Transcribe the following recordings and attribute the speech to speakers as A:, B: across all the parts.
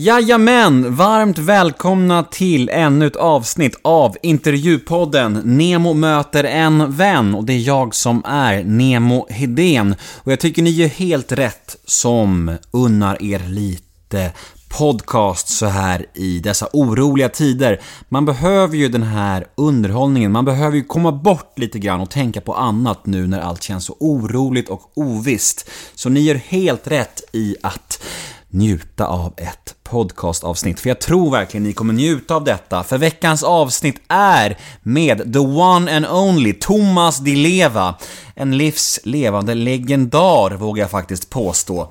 A: Jajamän! Varmt välkomna till ännu ett avsnitt av intervjupodden Nemo möter en vän och det är jag som är Nemo Hedén. Och jag tycker ni gör helt rätt som unnar er lite podcast så här i dessa oroliga tider. Man behöver ju den här underhållningen, man behöver ju komma bort lite grann och tänka på annat nu när allt känns så oroligt och ovisst. Så ni gör helt rätt i att njuta av ett podcastavsnitt. För jag tror verkligen ni kommer njuta av detta. För veckans avsnitt är med the one and only Thomas Di Leva. En livslevande legendar, vågar jag faktiskt påstå.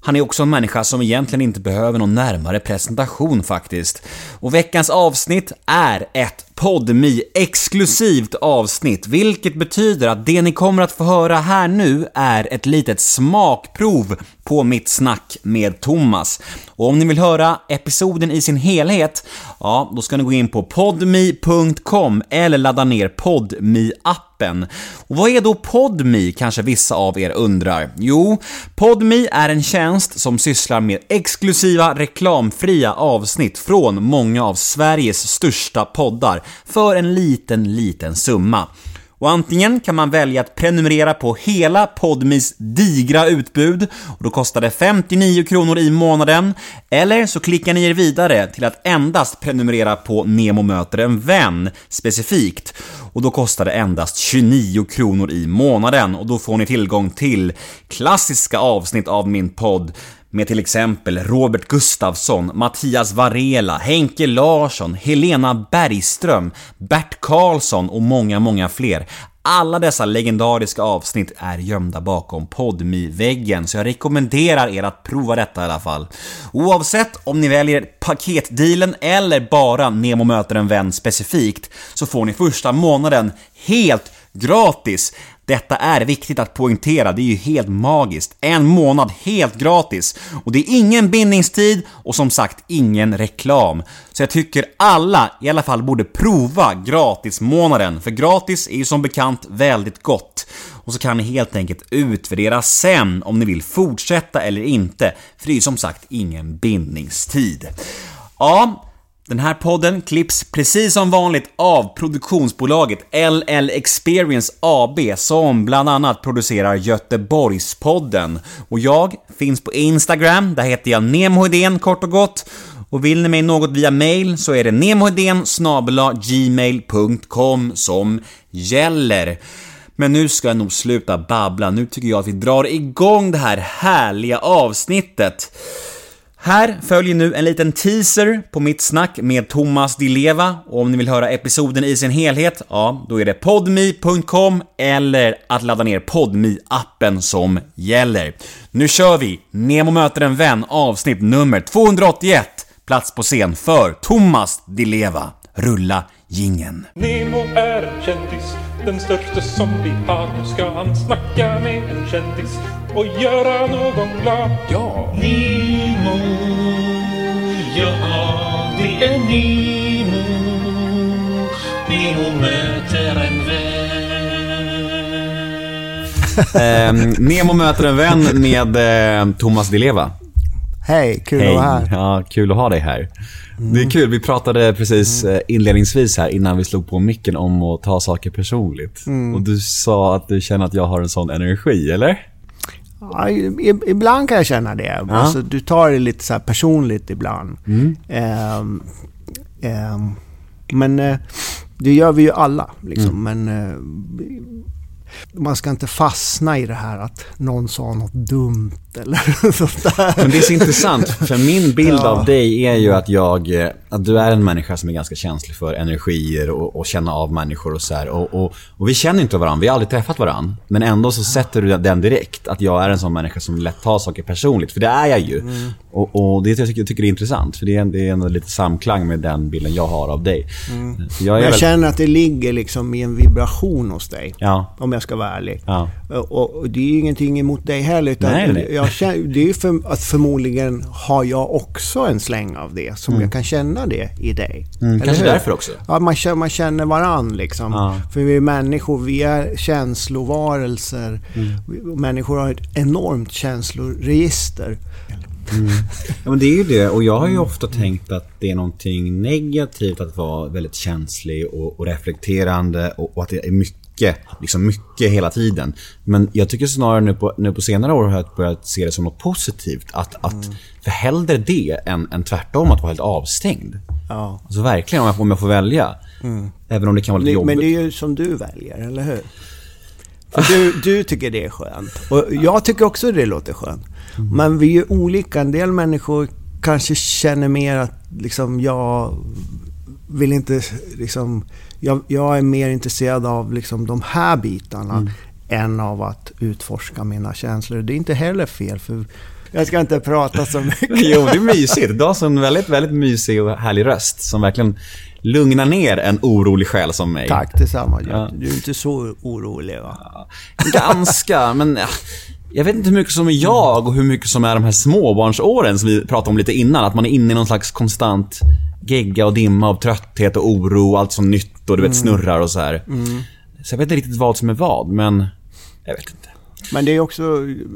A: Han är också en människa som egentligen inte behöver någon närmare presentation faktiskt. Och veckans avsnitt är ett podmi exklusivt avsnitt, vilket betyder att det ni kommer att få höra här nu är ett litet smakprov på mitt snack med Thomas. Och om ni vill höra episoden i sin helhet, ja, då ska ni gå in på podmi.com eller ladda ner podmi appen Och vad är då Podmi, kanske vissa av er undrar? Jo, Podmi är en tjänst som sysslar med exklusiva reklamfria avsnitt från många av Sveriges största poddar för en liten, liten summa. Och antingen kan man välja att prenumerera på hela Podmis digra utbud och då kostar det 59 kronor i månaden. Eller så klickar ni er vidare till att endast prenumerera på Nemo möter en vän specifikt och då kostar det endast 29 kronor i månaden och då får ni tillgång till klassiska avsnitt av min podd med till exempel Robert Gustafsson, Mattias Varela, Henke Larsson, Helena Bergström, Bert Karlsson och många, många fler. Alla dessa legendariska avsnitt är gömda bakom podmi väggen så jag rekommenderar er att prova detta i alla fall. Oavsett om ni väljer paketdealen eller bara Nemo möter en vän specifikt, så får ni första månaden helt gratis. Detta är viktigt att poängtera, det är ju helt magiskt. En månad helt gratis. Och det är ingen bindningstid och som sagt ingen reklam. Så jag tycker alla i alla fall borde prova gratismånaden, för gratis är ju som bekant väldigt gott. Och så kan ni helt enkelt utvärdera sen om ni vill fortsätta eller inte, för det är ju som sagt ingen bindningstid. Ja, den här podden klipps precis som vanligt av produktionsbolaget LL Experience AB som bland annat producerar Göteborgspodden. Och jag finns på Instagram, där heter jag Nemohedén kort och gott. Och vill ni mig något via mail så är det nemohedén gmail.com som gäller. Men nu ska jag nog sluta babbla, nu tycker jag att vi drar igång det här härliga avsnittet. Här följer nu en liten teaser på mitt snack med Thomas Di Leva och om ni vill höra episoden i sin helhet, ja, då är det podmi.com eller att ladda ner podmi appen som gäller. Nu kör vi! Nemo möter en vän avsnitt nummer 281, plats på scen för Thomas Di Leva. Rulla gingen.
B: Nemo är en kändis, den största som vi har. Nu ska han snacka med en kändis och göra någon glad. Ja!
C: Nemo, ja det är Nemo. Nemo möter en vän.
A: Eh, Nemo möter en vän med eh, Thomas Di Leva.
D: Hej, kul
A: Hej.
D: att vara här.
A: Ja, kul att ha dig här. Det är kul, vi pratade precis
D: Mm.
A: eh, inledningsvis här innan vi slog på micken om att ta saker personligt.
D: Mm.
A: Och du sa att du känner att jag har en sån energi, eller?
D: Ja, ibland kan jag känna det. Alltså, du tar det lite så här personligt ibland.
A: Mm.
D: Ehm, ehm, men eh, det gör vi ju alla. Liksom.
A: Mm.
D: Men eh, man ska inte fastna i det här att någon sa något dumt eller sånt där.
A: Men det är så intressant, för min bild
D: Ja.
A: av dig är ju att jag, eh, att du är en människa som är ganska känslig för energier och, och känna av människor och så här. Och, och, och vi känner inte varandra, vi har aldrig träffat varandra. Men ändå så sätter du den direkt, att jag är en sån människa som lätt tar saker personligt. För det är jag ju.
D: Mm.
A: Och, och det jag tycker, jag tycker är intressant, för det är, det är ändå lite samklang med den bilden jag har av dig. Jag
D: Mm. Jag
A: väl,
D: känner att det ligger liksom i en vibration hos dig.
A: Ja.
D: Om jag ska vara ärlig.
A: Ja.
D: Och, och det är ju ingenting emot dig heller. Utan
A: Nej, nej.
D: Jag känner, det är ju för, att förmodligen har jag också en släng av det. Som jag kan känna det i dig.
A: Mm, kanske
D: hur?
A: därför också.
D: Ja, man känner, man känner varann liksom.
A: Ja.
D: För vi är människor, vi är känslovarelser.
A: Mm.
D: Människor har ett enormt känsloregister.
A: Ja, men det är ju det. Och jag har ju ofta tänkt att det är någonting negativt att vara väldigt känslig och, och reflekterande och, och att det är mycket, liksom mycket hela tiden. Men jag tycker snarare nu på, nu på senare år har jag börjat se det som något positivt. Att, att För hellre det än, än tvärtom att vara helt avstängd.
D: Ja.
A: Alltså verkligen om jag, om jag får välja. Även om det kan vara lite jobbigt.
D: men det är ju som du väljer, eller hur? För du, du tycker det är skönt. Och jag tycker också det låter skönt. Men vi är ju olika. En del människor kanske känner mer att liksom, jag vill inte... Liksom, jag, jag är mer intresserad av liksom, de här bitarna än av att utforska mina känslor. Det är inte heller fel, för jag ska inte prata så mycket.
A: Jo, det är mysigt. Du har en väldigt, väldigt mysig och härlig röst som verkligen lugnar ner en orolig själ som mig.
D: Tack detsamma.
A: Ja.
D: Du är inte så orolig va?
A: Ganska, men ja, jag vet inte hur mycket som är jag och hur mycket som är de här småbarnsåren som vi pratade om lite innan. Att man är inne i någon slags konstant gegga och dimma av trötthet och oro och allt som nytt och du vet snurrar och så här. Så jag vet inte riktigt vad som är vad, men jag vet inte.
D: Men det är också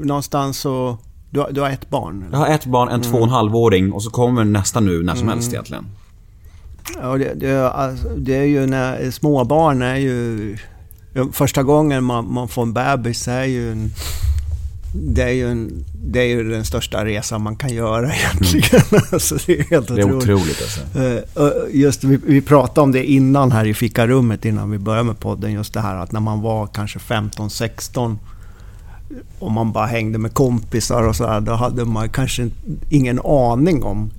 D: någonstans så... Du har, du har ett barn?
A: Jag har ett barn, en två och en halvåring och så kommer nästa nu när som helst egentligen.
D: Ja, det, det, alltså, det är ju när småbarn är ju... Första gången man, man får en bebis är ju en... Det är ju, en, det är ju den största resan man kan göra egentligen. alltså, det är helt
A: Det är
D: otroligt.
A: otroligt alltså.
D: Eh, Just vi, vi pratade om det innan här i fikarummet innan vi började med podden. Just det här att när man var kanske 15-16 och man bara hängde med kompisar och så här, Då hade man kanske ingen aning om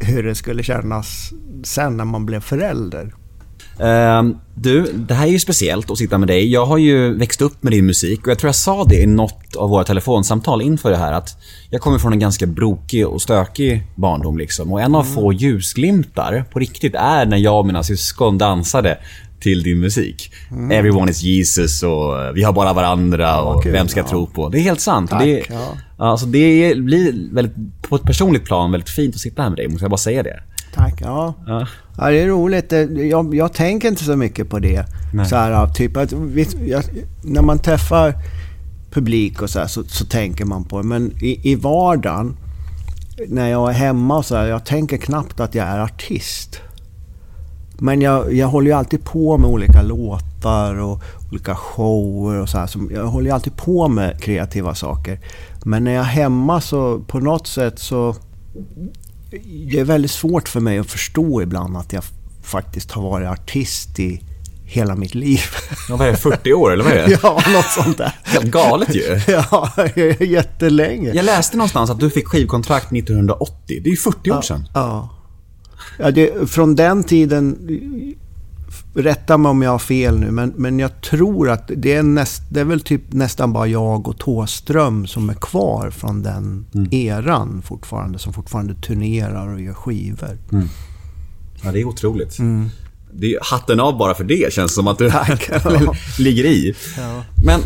D: hur det skulle kännas sen när man blev förälder.
A: Ehm, du, det här är ju speciellt att sitta med dig. Jag har ju växt upp med din musik och jag tror jag sa det i något av våra telefonsamtal inför det här att jag kommer från en ganska brokig och stökig barndom liksom. Och en av få ljusglimtar på riktigt är när jag och mina syskon dansade till din musik. Everyone is Jesus och vi har bara varandra och
D: kul,
A: vem ska
D: ja.
A: tro på? Det är helt sant.
D: Tack,
A: det,
D: ja.
A: alltså det blir väldigt, på ett personligt plan väldigt fint att sitta här med dig, måste jag bara säga det.
D: Tack, ja.
A: Ja.
D: Ja, det är roligt. Jag, jag tänker inte så mycket på det.
A: Nej.
D: Så här, typ att, jag, när man träffar publik och så, här, så, så tänker man på det. Men i, i vardagen, när jag är hemma och så här, jag tänker knappt att jag är artist. Men jag, jag håller ju alltid på med olika låtar och olika shower och så här. Som, jag håller ju alltid på med kreativa saker. Men när jag är hemma så på något sätt så det är väldigt svårt för mig att förstå ibland att jag faktiskt har varit artist i hela mitt liv.
A: Ja, vad är det, 40 år eller vad är det?
D: ja, något sånt där.
A: Helt galet ju.
D: Ja, jättelänge.
A: Jag läste någonstans att du fick skivkontrakt 1980. Det är ju 40 år sedan.
D: Ja. ja det, från den tiden, rätta mig om jag har fel nu, men, men jag tror att det är, näst, det är väl typ nästan bara jag och Tåström som är kvar från den eran fortfarande, som fortfarande turnerar och gör skivor.
A: Ja, det är otroligt. Det är hatten av bara för det, känns som att du
D: Tack.
A: ligger i.
D: Ja.
A: Men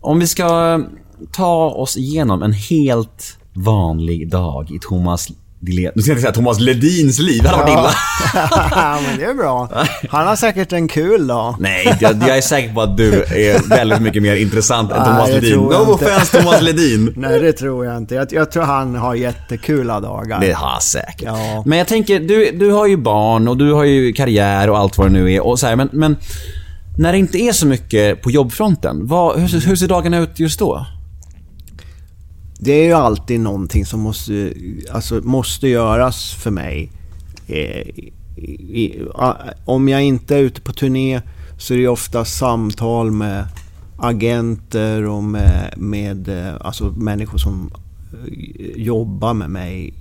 A: om vi ska ta oss igenom en helt vanlig dag i Thomas Nu ska jag inte säga Thomas Ledins liv, det hade varit illa.
D: Ja, men det är bra. Han har säkert en kul dag.
A: Nej, jag, jag är säker på att du är väldigt mycket mer intressant än
D: Nej,
A: Thomas
D: det
A: Ledin. No offense Thomas Ledin.
D: Nej, det tror jag inte. Jag, jag tror han har jättekula dagar.
A: Det har jag säkert.
D: Ja.
A: Men jag tänker, du, du har ju barn och du har ju karriär och allt vad det nu är. Och så här, men, men när det inte är så mycket på jobbfronten, vad, hur, hur ser dagarna ut just då?
D: Det är ju alltid någonting som måste, alltså, måste göras för mig. Eh, I, i, om jag inte är ute på turné så är det ofta samtal med agenter och med, med eh, alltså, människor som eh, jobbar med mig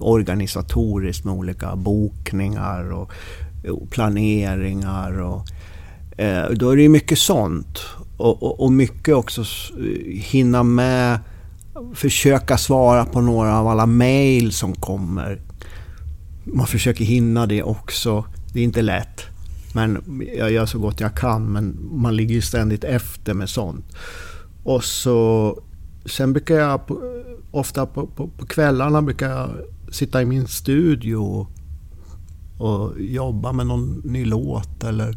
D: organisatoriskt med olika bokningar och, och planeringar. Och, eh, då är det ju mycket sånt. Och, och, och mycket också hinna med försöka svara på några av alla mejl som kommer. Man försöker hinna det också. Det är inte lätt. Men jag gör så gott jag kan. Men man ligger ju ständigt efter med sånt. Och så... Sen brukar jag på, ofta på, på, på kvällarna brukar jag sitta i min studio och, och jobba med någon ny låt eller...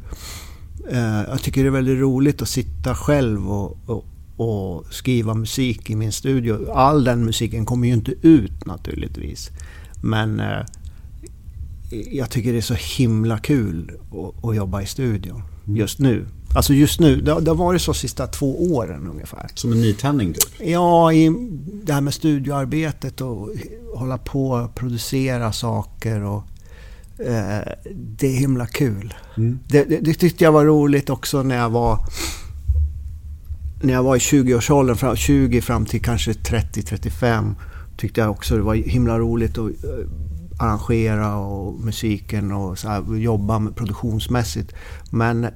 D: Eh, jag tycker det är väldigt roligt att sitta själv och, och, och skriva musik i min studio. All den musiken kommer ju inte ut naturligtvis. Men eh, jag tycker det är så himla kul att, att jobba i studion just nu. Alltså just nu, det, det har varit så sista två åren ungefär.
A: Som en nytändning typ.
D: Ja, i det här med studioarbetet och hålla på och producera saker och eh, det är himla kul.
A: Mm.
D: Det, det, det tyckte jag var roligt också när jag var när jag var i 20-årsåldern, 20 fram till kanske 30-35 tyckte jag också det var himla roligt att eh, arrangera och musiken och så här, jobba med produktionsmässigt. Men eh,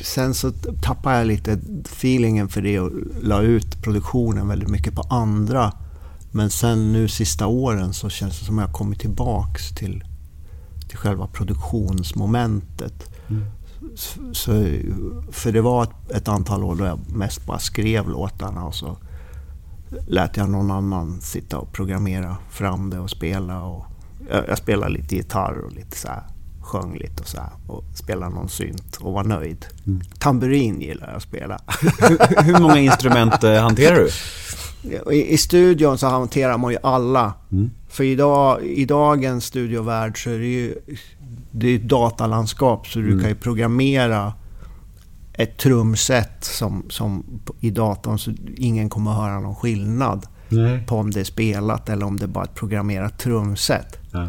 D: sen så tappade jag lite feelingen för det och la ut produktionen väldigt mycket på andra. Men sen nu sista åren så känns det som att jag kommit tillbaks till, till själva produktionsmomentet. Mm så, för det var ett, ett antal år då jag mest bara skrev låtarna och så lät jag någon annan sitta och programmera fram det och spela. Och, jag, jag spelade lite gitarr och lite så här, sjöng lite och så här, och spelade någon synt och var nöjd. Tamburin gillar jag att spela.
A: hur, hur många instrument eh, hanterar du?
D: I, I studion så hanterar man ju alla.
A: Mm.
D: För idag, i dagens studiovärld så är det ju det är ett datalandskap så du
A: Mm.
D: kan ju programmera ett trumset som, som i datorn så ingen kommer att höra någon skillnad
A: Nej.
D: på om det är spelat eller om det är bara ett programmerat trumset.
A: Ja.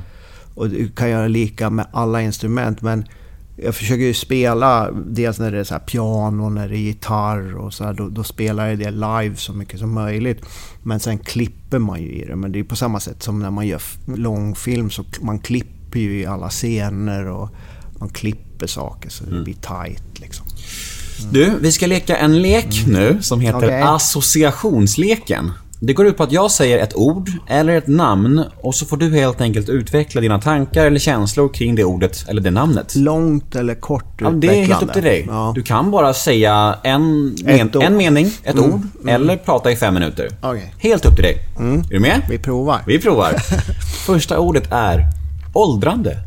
D: Och du kan göra lika med alla instrument men jag försöker ju spela, dels när det är så piano, när det är gitarr och så här, då, då spelar jag det live så mycket som möjligt. Men sen klipper man ju i det. Men det är på samma sätt som när man gör långfilm så man klipper ju i alla scener och man klipper saker så det blir tight liksom.
A: Du, vi ska leka en lek nu som heter
D: Okej.
A: associationsleken. Det går ut på att jag säger ett ord eller ett namn och så får du helt enkelt utveckla dina tankar eller känslor kring det ordet eller det namnet.
D: Långt eller kort
A: Ja, det är helt upp till dig.
D: Ja.
A: Du kan bara säga en, men, en mening, ett
D: Mm,
A: ord, eller prata i fem minuter.
D: Okej.
A: Helt upp till dig. Är du med?
D: Vi provar.
A: Vi provar. Första ordet är åldrande.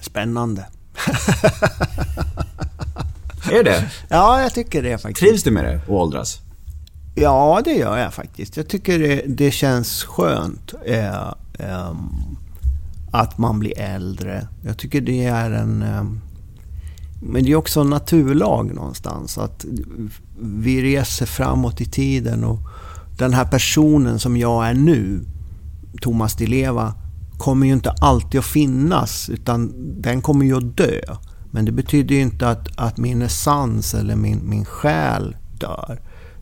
D: Spännande.
A: Är det?
D: Ja, jag tycker det faktiskt.
A: Trivs du med det, att åldras?
D: Ja, det gör jag faktiskt. Jag tycker det, det känns skönt eh, eh, att man blir äldre. Jag tycker det är en... Eh, men det är också en naturlag någonstans. Att vi reser framåt i tiden och den här personen som jag är nu, Thomas Di Leva, kommer ju inte alltid att finnas. Utan den kommer ju att dö. Men det betyder ju inte att, att min essens eller min, min själ dör.